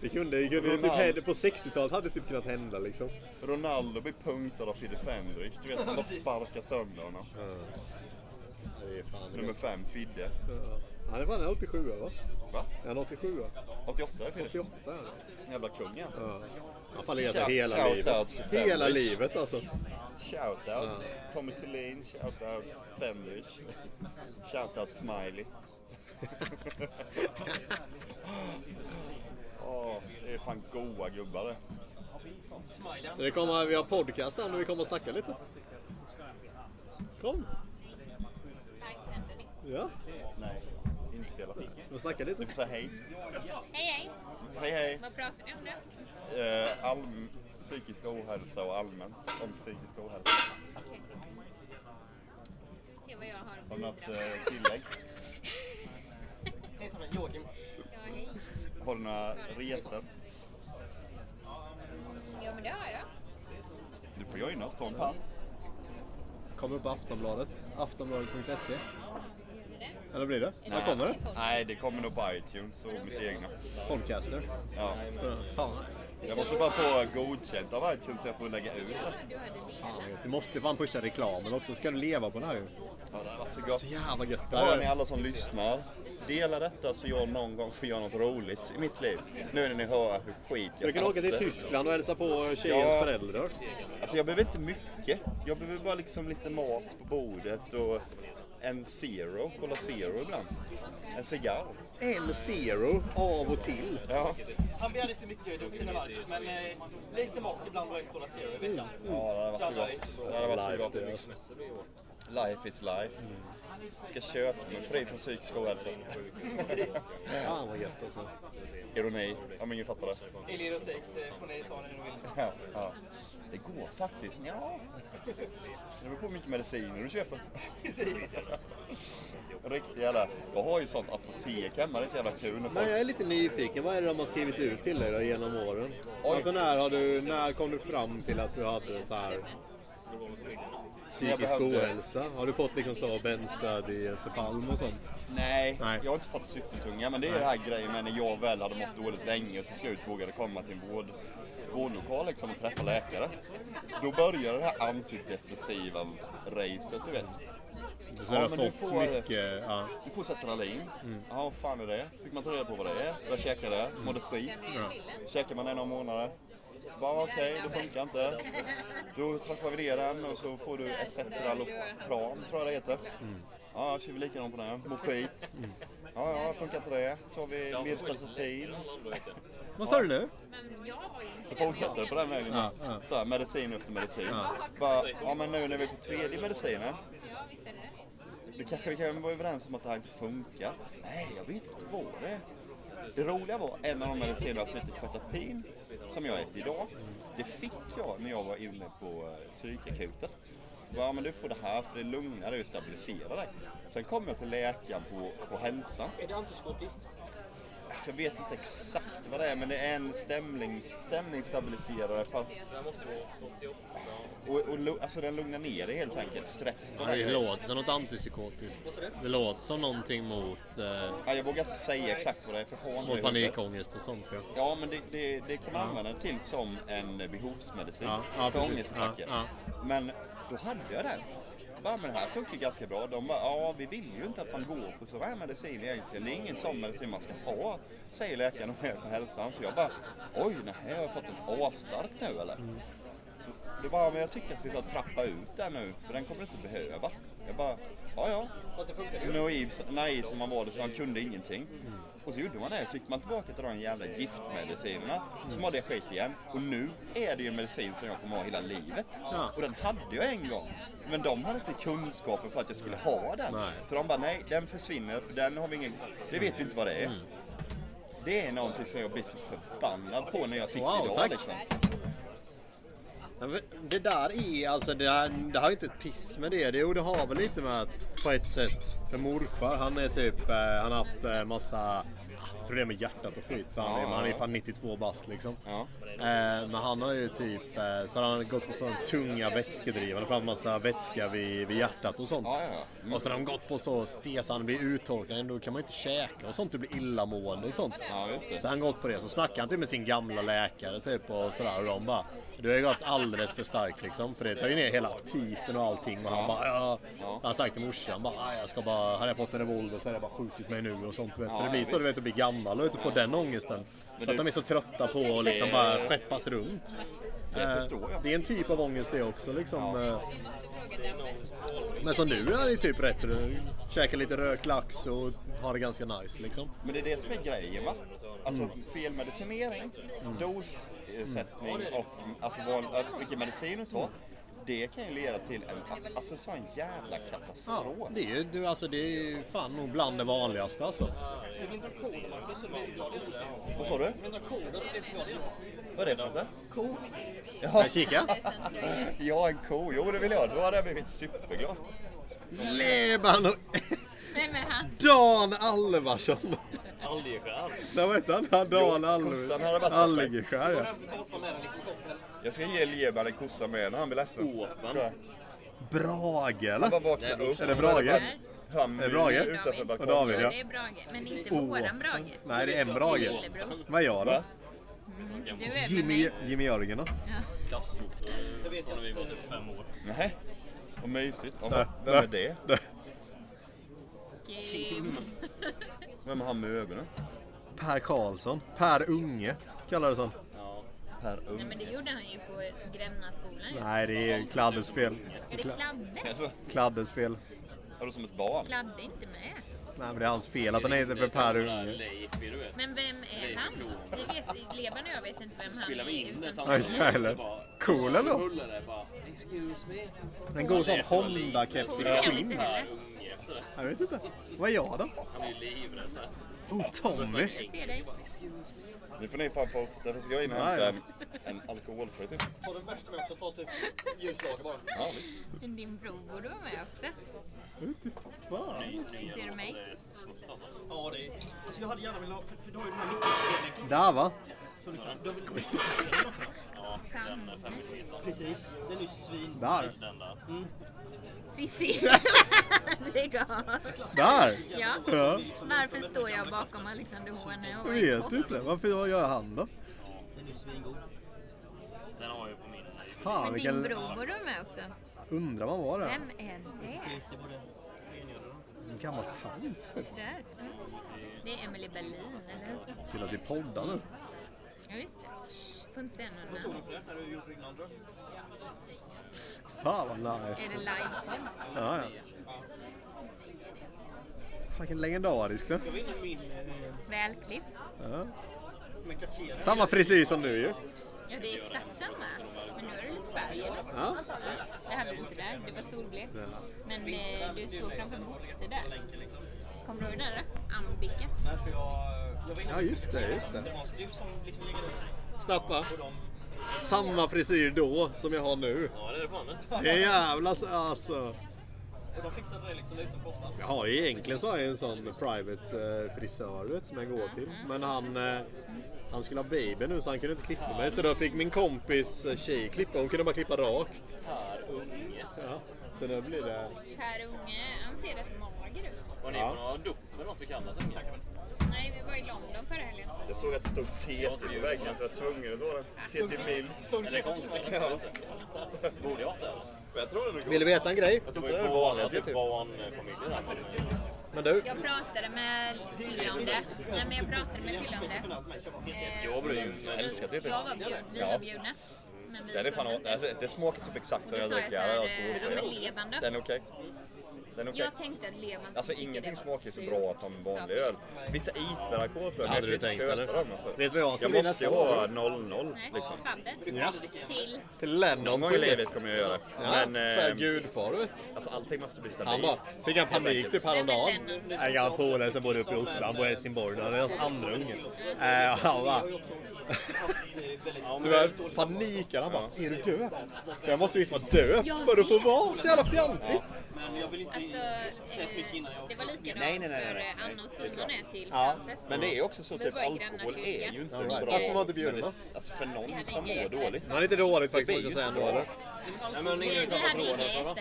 Det kunde, det kunde typ på 60-talet hade det typ kunnat hända liksom. Ronaldo blir punktad av Fidde Fendrich. Du vet, han bara sparkar sönder honom. Ja. Det Nummer fem, Fidde. Ja. Han är fan en 87 va? Va? Är han 87 88 är Fidde. 88 är han. Jävla kungen. Ja. Han Shout- där hela shout livet. out Hela livet alltså. Shoutout Tommy Tillin, shoutout Fendrich, shoutout Smiley. Åh, det är fan goa gubbar det. Det kommer, vi har podcast här nu, vi kommer att snacka lite. Kom! Ja, Nej, inspelat. vi snackar lite. Du får säga hej. Hej hej! Hej hej. Vad pratar ni om nu? Eh, allm- psykisk ohälsa och allmänt om psykisk ohälsa. Okej. Se vad jag har Har du något eh, tillägg? Hejsan Joakim. Ja, hej. Har du några resor? Ja, men det har jag. Du får joina oss, ta en pann. Kommer upp på Aftonbladet. Aftonbladet.se. Du det? Eller blir det? När kommer det? Nej, det kommer nog på iTunes och mitt egna. Podcaster. Ja. Fan. Jag måste bara få godkänt av iTunes så jag får lägga ut det. Du hade det. Fan. Du måste fan pusha reklamen också. Ska du leva på det här ju. Ja, det har varit så gott. Så jävla gött. Hör ni alla som lyssnar? Dela detta så jag någon gång får göra något roligt i mitt liv. Nu när ni hör hur skit Du jag kan åka till det. Tyskland och hälsa på tjejens Ja. föräldrar. Alltså jag behöver inte mycket. Jag behöver bara liksom lite mat på bordet och en zero. Kolla zero ibland. En cigarr. En zero av och till. Ja. Han begär inte mycket, du fina Marcus, men eh, lite mat ibland och en Cola Zero i veckan. Ja, det hade varit så gott. Det hade varit så Life gott. det alltså. Life is life. Ska köpa mig fri från psykisk ohälsa. Fan vad gött alltså. Ironi, om ingen fattar det. Eller erotik, det får ni ta när ni vill. Ja, ja. Det går faktiskt. Ja. Det beror på hur mycket mediciner du köper. Precis. Riktigt jävla... Jag har ju sånt apotek hemma. Det är så jävla kul Men folk... jag är lite nyfiken. Vad är det de har skrivit ut till dig då genom åren? Oj. Alltså när, har du, när kom du fram till att du hade så här psykisk behövde- ohälsa? Har du fått liksom så bensodiazepam och sånt? Nej, Nej. jag har inte fått supertunga. Men det är det här grejen med när jag väl hade mått dåligt länge och till slut vågade komma till en vård, vårdlokal liksom och träffa läkare. Då började det här antidepressiva racet, du vet. Så Ja, men du får- mycket... Ja. Du får Cetralin. Ja, vad fan är det? Fick man ta reda på vad det är. Jag käkade det, mådde skit. Ja. Käkar man det några månader. Så bara okej, det funkar inte. Då trappar vi ner den och så får du Ecetralopram, tror jag det heter. Ja, kör vi likadant på den. Mår skit. Ja, ja, funkar inte det. Så tar vi Mirtazepin. Vad sa du nu? Men jag har ju inte Så fortsätter det på den vägen. Ja, ja. Så här, medicin efter medicin. Ja. Bara, ja men nu när vi är på tredje medicinen. Ja, visst är det. Då kanske vi kan vara överens om att det här inte funkar. Nej, jag vet inte vad det är. Det roliga var en av de medicinerna som heter Quetapin, som jag äter idag. Det fick jag när jag var inne på eh, psykakuten. Ja, men du får det här för det lugnar dig och stabiliserar dig. Sen kom jag till läkaren på, på hälsan. Är det antipsykotiskt? Jag vet inte exakt vad det är, men det är en stämnings, stämningsstabiliserare fast... Och, och, alltså den lugnar ner dig helt enkelt. Stress Ja, det låter som något antipsykotiskt. Det låter som någonting mot, eh, Ja, jag vågar inte säga exakt vad det är för det mot panikångest och sånt ja. Ja, men det, det, det kan man använda det till som en behovsmedicin Ja, ja, för precis. ångestattacker. Ja, Men då hade jag den. Bara, men det här funkar ganska bra. De bara, ja vi vill ju inte att man går på sån här medicin egentligen. Det är ingen sån medicin man ska ha, säger läkaren och är på hälsan. Så jag bara, oj, nej, har jag fått ett A-starkt nu eller? Mm. Så det bara, men jag tycker att vi ska trappa ut den nu, för den kommer du inte behöva. Jag bara, ja ja. Fast det funkar ju. Naiv, naiv som man var, så han kunde ingenting. Och så gjorde man det, så gick man tillbaka till de jävla giftmedicinerna. Så mådde jag skit igen. Och nu är det ju en medicin som jag kommer ha hela livet. Ja. Och den hade jag en gång. Men de hade inte kunskapen för att jag skulle ha den. Nej. Så de bara, nej den försvinner för den har vi ingen, det vet vi inte vad det är. Det är någonting som jag blir så förbannad på när jag sitter Wow, idag tack. liksom. Ja, Det där är alltså, det, här, det har inte ett piss med det. det. Jo, det har väl lite med att på ett sätt, för morfar han är typ, eh, han har haft eh, massa problem med hjärtat och skit. Så han, är, Ja, han är fan 92 bast liksom. Ja. Eh, men han har ju typ, eh, så har han gått på sådana tunga vätskedrivande för att massa vätska vid, vid hjärtat och sånt. Ja. Mm. Och så har de gått på så stes han blir uttorkad, då kan man inte käka och sånt, du blir illamående och sånt. Så han gått på det, så snackade han typ med sin gamla läkare typ och sådär och de bara Du har ju gått alldeles för starkt liksom för det tar ju ner hela aptiten och allting och han bara ja. Han har sagt till morsan bara "Ah, jag ska bara, hade jag fått en revolver så hade jag bara skjutit mig nu och sånt vet. För det blir så du vet att bli gammal och vet, att få den ångesten. För du- att de är så trötta på att liksom bara skeppas runt. Det Eh, förstår jag. Det är en typ av ångest det också liksom. eh. Men som nu är det typ rätt. Du käkar lite rökt lax och har det ganska nice liksom. Men det är det som är grejen va? Alltså Mm. felmedicinering, dosersättning och alltså vad, vilken medicin du tar. Det kan ju leda till en alltså, sån jävla Ja, katastrof. det är ju det- alltså, det är ju fan nog bland det vanligaste alltså. Du vill inte ha kor Marcus, så du blir glad det. Vad sa du? Du vill inte ha kor, då så blir du inte glad i det. Vad är det för något? Ko? Kan jag kika? Ja, en ko. Jo, det vill jag. Då hade jag blivit superglad. Leban och Vem är han? Dan Alvarsson. Algeskär. Nej vad heter han? Dan Jo, kossan hade varit Alv- perfekt. Algeskär ja. Jag ska ge Leban en kossa med när han blir ledsen. Åpen. Ja. Brage Han eller? bara vaknar upp. Är det Brage? Han Är det Brage? utanför Och balkongen. David ja. Det är Brage, men inte Oh. våran Brage. Nej det är en Brage. Lillebror. Vad är jag då? Va? Med Jimmy. Jimmy Jörgen då? Klassfoto Jag vet från när vi var typ fem år. Nej. Vad mysigt. Ja, Vem är det? Kim. Vem är han med ögonen? Per Karlsson. Per Unge kallades han. Per Nej Ung. men det gjorde han ju på Grännaskolan. Nej det är Kladdes fel. Är det Kladde? Alltså, Kladdes fel. har du som ett barn? Kladde inte med. Nej men det är hans fel att han heter för Per Unge. Men vem är han? Det vet Leban och jag vet inte vem han Spelar vi är in det utan Nej, inte jag heller. Cool ändå. En god sån Honda-keps i skinn. Jag vet inte. Vad är jag då? Han är ju livrädd. Oh, Tommy. Jag ser dig. Nu får ni fan få... Därför ska jag in och hämta en, en alkoholfri typ. Ta den värsta med också, ta typ ljuslager bara. Ja, visst. Din bror borde vara med också. Fan. Ser du mig? Alltså. Ja, det är... Alltså jag hade gärna velat för, för du har ju den här mittlinjen. Där va? Också? Ja, den är fem millimeter. Precis, den är ju svin... Där. Den där. Sissi. Lägg av. Där! Ja. Ja. Varför står jag bakom Alexander Håne och Jag vet inte. Varför gör han då? Den har jag på min. Fan Men din vilken... bror borde vara med också. Undrar vad var det? Vem är det? En gammal tant. Där. Mm. Det är Emily Berlin, eller hur? Till att vi poddar nu. Ja, just det. Säga Vad tog du för det när du gjorde din andra? Fan vad Är nice. det livepodd? Ja, ja. Vilken legendarisk min... Eh, Välklippt. Ja. Samma frisyr som du ju. Ja, det är exakt samma. Men nu är det lite färg eller? Ja. Det hade du inte där. Det var solblekt. Ja. Men eh, du står framför Bosse där. Kommer du ihåg den där? Inne Ja, just det, just det. De... Samma frisyr då som jag har nu. Ja, det är det fan det. Det är jävla så- alltså. Och de fixade det liksom utan kostnad. Ju egentligen så har jag en sån private eh, frisör som jag går till. Men han, eh, han skulle ha baby nu så han kunde inte klippa mig. Så då fick min kompis eh, tjej klippa. Hon kunde bara klippa rakt. Per Unge. Ja. Så då blir det... Per Unge, han ser rätt mager ut. Var ni Ja. på några dupper de fick kalla sig? Nej, vi var i London förra helgen. Jag såg att det stod TT på väggen så jag var tvungen att ta den. TT Mills. Är det konstigt? Ja. Borde jag inte? Jag tror god. Vill du veta en grej? Jag Det tror var inte ju den är vanlig bara typ TT. men- du, Jag pratade med Fille om det. Nej, men jag pratade med Fille om det. Eh, Jag Jag älskar TT. Jag var bjuden, vi var bjudna. Men vi Den är fan, kunde inte. det smakar typ exakt som jag jag dricker alkoholfri. eh, ja, men Leban då? Den är okej. Den är okej. Jag tänkte att Levman Alltså skulle tycka ingenting det var smakar så surt, bra som vanlig öl. Vissa IPor alkoholfria, Hade men du jag kan tänkt, inte eller? köpa dem alltså. Vet du vad jag Jag ska bli måste ju nästa ha gång? 0-0 Nej, liksom. fadder. Ja. Till. Till Lennon. Någon gång i livet kommer jag göra det. Ja, Men för eh, gudfar du vet. alltså, allting måste bli Han stabilt. bara, fick han panik typ häromdagen. En gammal polare som bodde uppe i Oslo, han bor i Helsingborg han är hans andra unge. Eh, och han bara, så jag panikade, han bara, är du döpt? Jag måste liksom vara döpt för att få vara så jävla fjantigt. Men jag vill inte Alltså, säga för mycket innan jag... det var likadant Nej, nej, nej, för nej. eh, Anna och Simon är till Ja, Frances. Men det är också så, typ alkohol är ju inte bra. Varför får man eh, inte bjuda? Alltså för någon som mår dåligt. Han är inte dåligt faktiskt måste jag säga ändå eller? Nej men Vi ingen som hade inga det. gäster.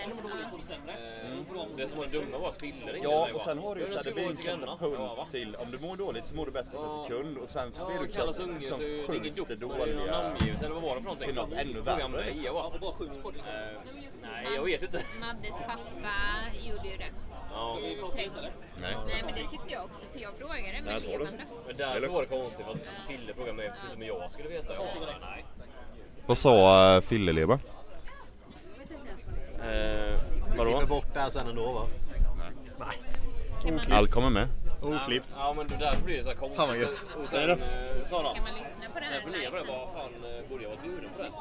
Det Det som var dumma var att inte Ja, och sen har du ju Men såhär, det blir en punkt till. Om du mår dåligt så mår du bättre på ett sekund och sen så blir du det ingen sjukt dåliga. eller vad var det för någonting? till något ännu värre, liksom. det. Eh, Nej, jag vet inte. Maddes pappa gjorde ju det. Ja. I trädgården. Nej. Nej men det tyckte jag också för jag frågade det levande. Men därför var det konstigt för att Fille frågade mig precis som jag skulle veta. Vad sa Filleleba? Eh, Klipper bort det här sen ändå va? Kan man, Allt kommer med. Oklippt. Ja men där blir det så här konstigt. Fan, vad gött. Och sen det? eh, sa han. kan man lyssna på det Sen här funderade jag på det, vad fan eh, borde jag varit bjuden på det?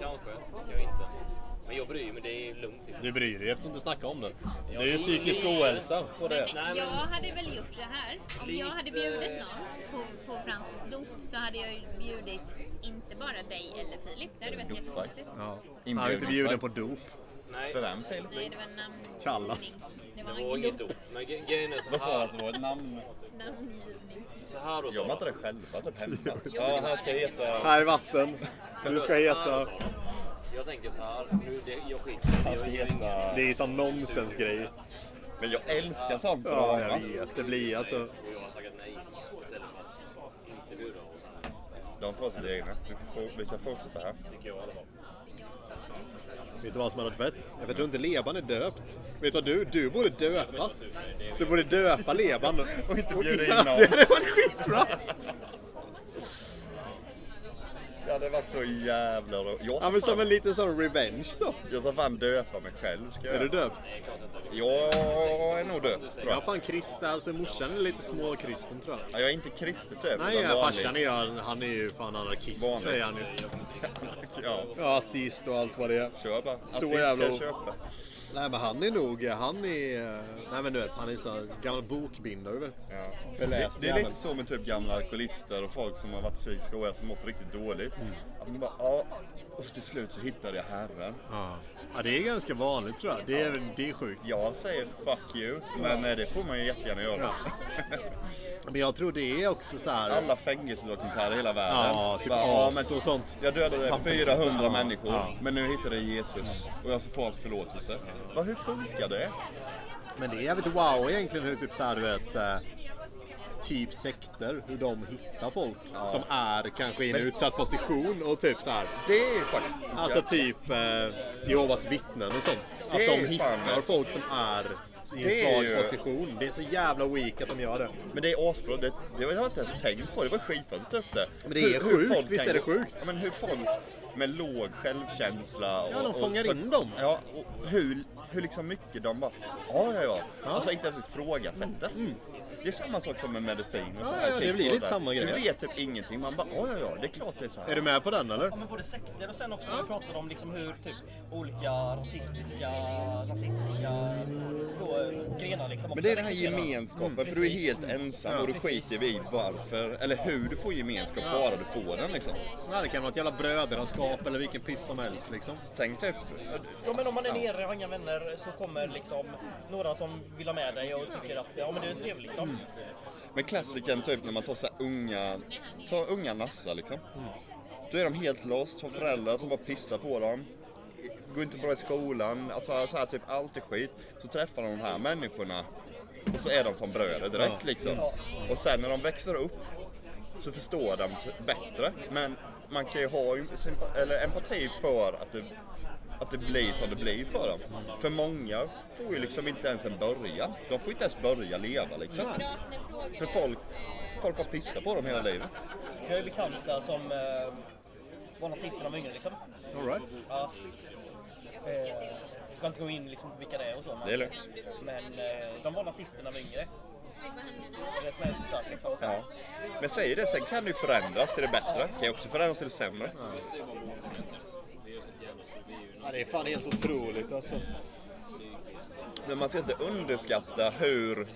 Kanske, jag inte. Men jag bryr mig, det är lugnt liksom. Du bryr dig eftersom du snackar om det. Det är ju psykisk ohälsa på det. Men jag hade väl gjort så här. Om jag hade bjudit någon på, på Francis dop så hade jag ju bjudit inte bara dig eller Filip. Det hade varit jättekonstigt. Ja. Han är inte bjuden på dop. Nej, För vem Filip? Nej, det var namn... Kallas. Det var det var ingen inget dop. dop. Men grejen är så Vad sa du här. att det var ett namn? Namngivning. Så här då Gör man inte det själva typ hemma? Ja, här ska heta... Här är vatten. Du ska Så här, heta... Jag tänker så här, nu, det, jag skiter. Han ska Jag gör ingen- heta... Det är sån nonsensgrej. Men jag älskar sånt Ja, jag vet. Det blir alltså... Och. Och De får sitt egna. Vi, får, vi kan fortsätta här. tycker jag i alla fall. Vet du vad som hade varit fett? Jag tror inte Leban är döpt. Vet du vad du? Du borde döpa. Så du borde döpa Leban Och inte bjuda in någon. Det hade varit skitbra. Det hade varit så jävla ro- Jag Ja men som en liten sån revenge så. jag ska fan döpa mig själv. Ska jag Är du döpt? Nej. Jag är nog döpt tror Jag jag. är fan kristen, alltså morsan är lite småkristen tror jag. Ja, jag är inte kristen typ. Nej, utan ja, vanlig. farsan är ju, han är ju fan anarkist Vanligt. säger han ju. Ja, Ja, ateist och allt vad det är. kör bara. Så jävla- ska jag köpa. Nej men han är nog, han är, nej men du vet, han är så gammal bokbindare du vet. Ja. Det, det är lite så med typ gamla alkoholister och folk som har varit psykiska ohälsa som mått riktigt dåligt. Mm. Att man bara, ja. Och till slut så hittade jag Herren. Ja. ja, det är ganska vanligt tror jag. Det är, det är sjukt. Jag säger fuck you, men eh, det får man ju jättegärna göra. Men jag tror det är också så här. Alla fängelsedokumentärer i hela världen. Ja, typ ja, as och sånt. Jag dödade Pampista, 400 ja. människor, Ja. men nu hittade jag Jesus och jag får hans förlåtelse. Va, hur funkar det? Men det är jävligt wow egentligen hur typ så här du vet eh, Typ sekter, hur de hittar folk som är kanske i en Men- utsatt position och typ så här. Det är faktiskt... Alltså typ eh, Jehovas vittnen och sånt. Att Det är de fan hittar folk som är i en svag ju- position. Det är så jävla weak att de gör det. Men det är asbra, det, det har jag inte ens tänkt på. Det var skitbra att du upp det. Men det är sjukt, folk visst är det sjukt? Ja, men hur folk med låg självkänsla och, Ja, de fångar och så, in dem. Ja, och hur, hur liksom mycket de bara, ja ja ja. Alltså inte ens ifrågasätter. Det är samma sak som med medicin och Ja, så här. ja, det blir lite samma grej. Du vet typ ingenting. Man bara, ja ja ja, det är klart det är så här. Är du med på den eller? Ja, men både sekter och sen också när vi pratade om liksom hur typ olika rasistiska, nazistiska grenar liksom Men det är den här gemenskapen, för du är helt ensam och du skiter i varför, eller hur du får gemenskap, bara du får den liksom. Ja, det kan vara ett jävla brödraskap eller vilken piss som helst liksom. Tänk typ... Ja men om man är nere och har inga vänner så kommer liksom några som vill ha med dig och tycker att ja men det är trevligt liksom. Men klassikern typ när man tar så unga, tar unga nassar liksom. Då är de helt lost, har föräldrar som bara pissar på dem. Går inte bra i skolan, alltså så här, typ allt är skit. Så träffar de de här människorna och så är de som bröder direkt liksom. Och sen när de växer upp så förstår de bättre. Men man kan ju ha eller empati för att det, att det blir som det blir för dem. För många får ju liksom inte ens en början. De får inte ens börja leva liksom. För folk, folk har pissat på dem hela livet. Jag är bekanta som eh, var nazister när de var yngre liksom. All right. Ja. Eh, ska inte gå in liksom på vilka det är och så. Men, Det är lugnt. men eh, de var nazister när de var yngre. Det som är så stört liksom. Ja. Men säger det, sen kan det ju förändras till det bättre. Det kan ju också förändras till det sämre. Ja, det är fan helt otroligt alltså. Men man ska inte underskatta hur,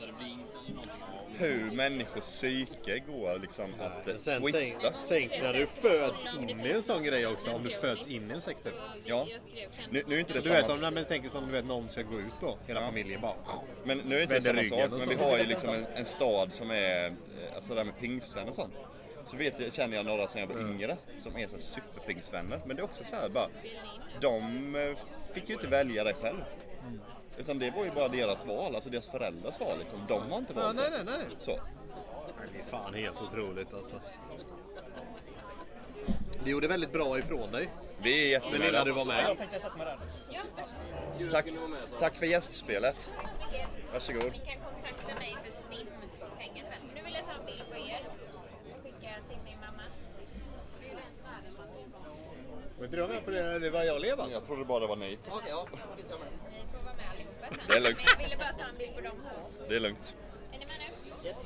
hur människors psyke går liksom att eh, Sen tänk, twista. tänk när du föds in i en sån grej också. Om du föds in i en typ. Ja. Nu, nu är inte det Du samma vet om nej, men tänk som du vet någon ska gå ut då. Hela familjen bara. Men nu är inte det samma sak. Men vi har ju liksom en, en stad som är, eh, alltså där med pingstvänner och sånt. Så vet jag, känner jag några som jag var yngre som är så här superpingstvänner. Men det är också så här bara, de eh, fick ju inte välja det själv. Utan det var ju bara deras val, alltså deras föräldrars val liksom. De har inte Ja, valt nej, det. nej, nej. Så. Det är fan helt otroligt alltså. Du gjorde väldigt bra ifrån dig. Vi är Det lilla du var jättenöjda. Jag med. tänkte sätta mig där. Tack, tack för gästspelet. Varsågod. Ni kan kontakta mig för STIM-pengar sen. Nu vill jag ta en bild på er och skicka till min mamma. Men du med på det? Det var jag leva. Jag trodde bara det var ni. Okej, ja. jag. Ni får vara med allihopa sen. Det är lugnt. Men jag ville bara ta en bild på dem. Det är lugnt. Är ni med nu? Yes.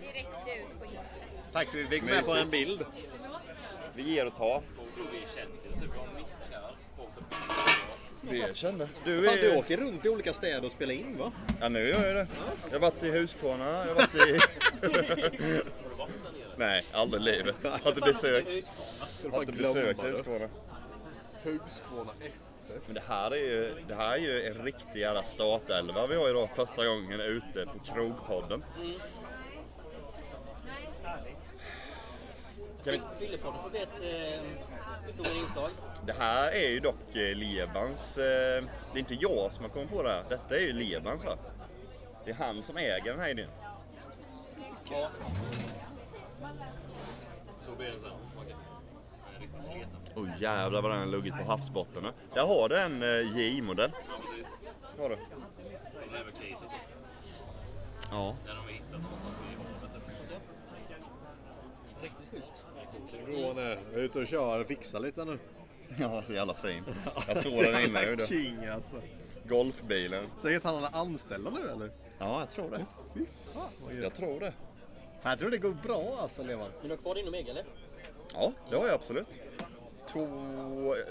Direkt ut på Insta. Tack för att vi fick med på en bild. Vi ger och tar. Folk tror vi är kändisar. Vi har mickar. Folk tar bilder på oss. Vi är kända. Du Fan, du åker runt i olika städer och spelar in va? Ja, nu gör jag det. Jag har varit i Huskvarna, jag har varit i... Nej, aldrig i livet. Har inte besökt, har inte besökt. Huskvarna. Huskvarna F. Men det här är ju, det här är ju en riktig jävla startelva vi har idag första gången ute på Krogpodden. Kan vi, Fyllepodden får bli ett eh, stort inslag. det här är ju dock eh, Lebans, eh, det är inte jag som har kommit på det här. Detta är ju Lebans va? Det är han som äger den här idén. Ja. Så blir det sen. Är. Åh oh, jävlar vad den har luggit på havsbotten. Där har du en eh, JI-modell. Ja, precis. Har du? Kolla över caset. Ja. Den har vi hittat någonstans i havet. Riktigt schysst. Rån är ute och kör och fixar lite nu. Ja, så jävla fin. Jag såg den inne. ju då. King alltså. Golfbilen. Säg att han är anställda nu eller? Ja, jag tror det. Gött. Jag tror det. Fan, Jag tror det går bra alltså Levan. Vill du ha kvar din Omega eller? Ja, det har jag absolut. Två...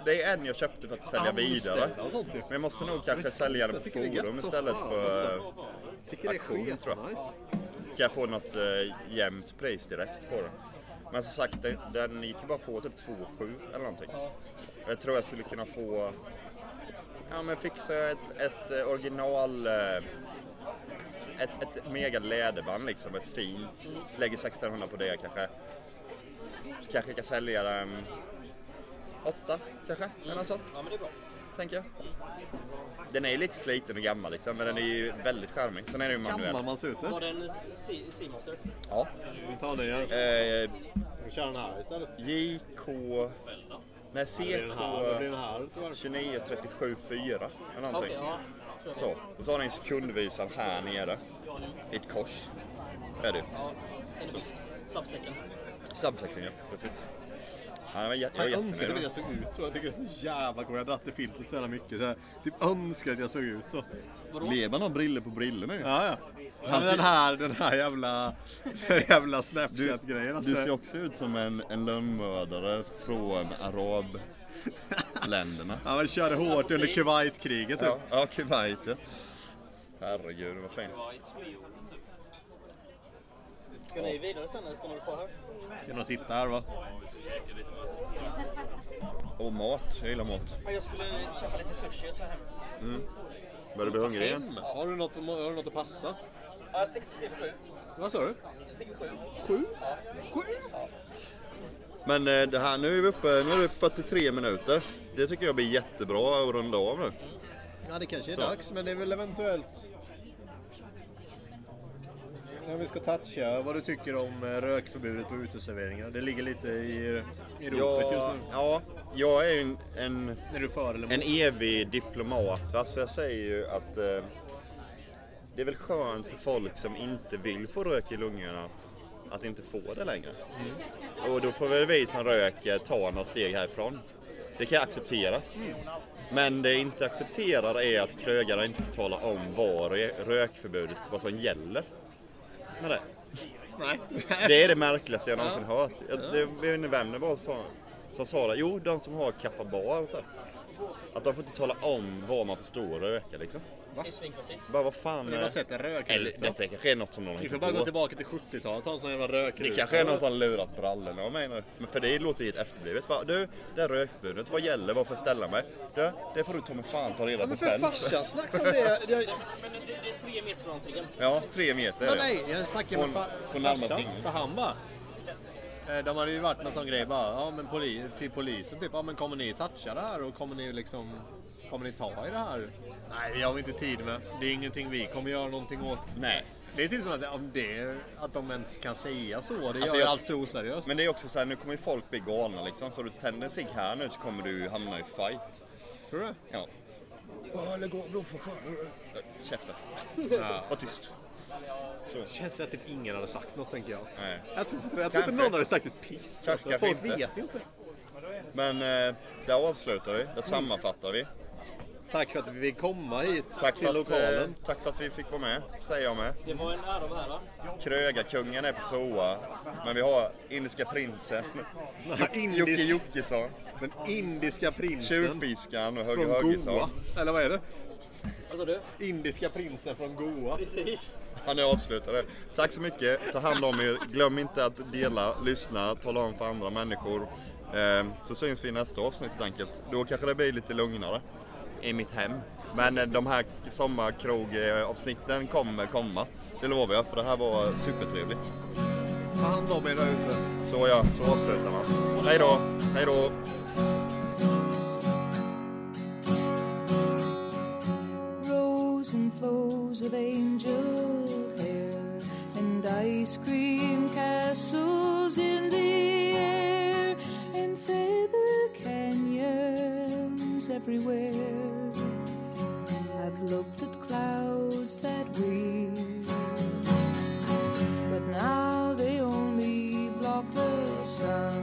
Det är en jag köpte för att sälja vidare. Men jag måste nog kanske sälja den på forum istället för auktion tror jag. Kan jag få något äh, jämnt pris direkt på den. Men som sagt, den, den gick ju bara på typ 2,7 eller någonting. Jag tror jag skulle kunna få... Ja men fixa ett, ett eh, original... eh, Ett, ett mega läderband liksom, ett fint. Lägger 1600 på det kanske. Så kanske jag kan sälja den... Åtta kanske, eller något sånt. Ja, men det är bra. Tänker jag. Den är lite sliten och gammal liksom, men den är ju väldigt charmig. Sen är den ju manuell. Gammal man ser ut Var nu. det en C- Seamaster? Ja. Vi tar den igen. Eh, Vi kör den här istället. JK... Nej, den CK den här tyvärr. 29 37 4 eller någonting. ja. Så. Och så har ni en sekundvisare här nere. I ett kors. Är det. Ja, en schysst. Subsäcken. Subsection ja, precis. Ja, jag var, jä- jag var Jag önskar jättenöjd. att jag såg ut så. Jag tycker det är så jävla coolt. Jag har dragit i filtret så jävla mycket. Så jag typ önskar att jag såg ut så. Leban har briller på briller nu. Ja, ja. Han Men den ser- här, den här jävla, den jävla Snapchat-grejen. Alltså. Du ser också ut som en, en lönnmördare från arabländerna. Ja, men körde hårt under Kuwait-kriget. Typ. Ja, ja Kuwait ja. Herregud vad fint. Ska ni vidare sen eller ska ni vara kvar här? Ska nog sitta här va? Och mat, jag gillar mat. Ja, jag skulle köpa lite sushi och ta hem. Börjar du bli hungrig igen? Hem. Har du något, har du något att passa? Ja, jag sticker till steg sju. Vad sa du? Steg sju. Sju? Sju? Men eh, det här, nu är vi uppe, nu är det 43 minuter. Det tycker jag blir jättebra att runda av nu. Ja, det kanske är Så. dags, men det är väl eventuellt... Om vi ska toucha vad du tycker om eh, rökförbudet på uteserveringar. Det ligger lite i, i ropet just Ja, nu. ja, jag är en, en, Är en evig diplomat. Alltså jag säger ju att eh, det är väl skönt för folk som inte vill få rök i lungorna att inte få det längre. Och då får väl vi som röker ta några steg härifrån. Det kan jag acceptera. Men det jag inte accepterar är att krögare inte får tala om vad rö- rökförbudet, vad som gäller med det. Nej. Det är det märkligaste jag någonsin hört. Jag, det, jag vet inte vem det var som, som sa det. Jo, de som har kappa bar. Så. Att de får inte tala om vad man får stå och röka liksom. Det är svinkonstigt. Bara vad fan. Har ni eh, sett en Eller rökruta? detta kanske är något som någon Vi får bara gå på. tillbaka till 70-talet och ta en sån jävla rökruta. Det kanske är någon som lurat brallorna av mig nu. Men för det låter ju ett efterblivet. Bara, du, det här rökförbudet, vad gäller? Jag ställa mig? Du, det får du ta med fan ta reda Ja, på men för själv. farsan, snacka om det. Jag, Men det, det är tre meter från entrén. Ja, tre meter men det. nej, jag snackar med farsan. ingen. För han bara. eh, De hade ju varit någon sån grej bara, ja men poli, till polisen typ, ja men kommer ni toucha det här och kommer ni liksom, kommer ni ta i det här? Nej det har vi inte tid med. Det är ingenting vi kommer göra någonting åt. Nej. Det är typ som att om det, att de ens kan säga så, det Alltså, gör jag- allt så oseriöst. Men det är också så här, nu kommer ju folk bli galna liksom. Så du tänder cigg här nu så kommer du hamna i fight. Tror du? Ja. Åh, lägg av då för fan. Käften. Ja. Var tyst. Så. Känns det att typ ingen hade sagt något tänker jag. Nej. Jag tror inte det. Jag tror inte någon hade sagt ett piss. Kanske, Alltså, folk inte. vet inte. Men eh, där avslutar vi. Där sammanfattar vi. Tack för att vi fick komma hit Tack till för, att, eh, lokalen. tack för att vi fick vara med, säger jag med. Det var en ära att vara. Krögarkungen är på toa. Men vi har Indiska prinsen, Jocke Indisk, Jockesson, den indiska prinsen Tjuvfiskan och från Goa. Högesson. Eller vad är det? Vad sa du? Indiska prinsen från Goa. Precis. Ja, nu avslutar det. Tack så mycket. Ta hand om er. Glöm inte att dela, lyssna, tala om för andra människor. Eh, så syns vi i nästa avsnitt helt enkelt. Då kanske det blir lite lugnare i mitt hem. Men eh, de här sommarkrogavsnitten kommer komma. Det lovar jag, för det här var supertrevligt. Ta hand om er där ute. Så ja, så avslutar man. Hej då, hej då. Flows of angel hair and ice cream castles in the air and feather canyons everywhere. I've looked at clouds that weep, but now they only block the sun.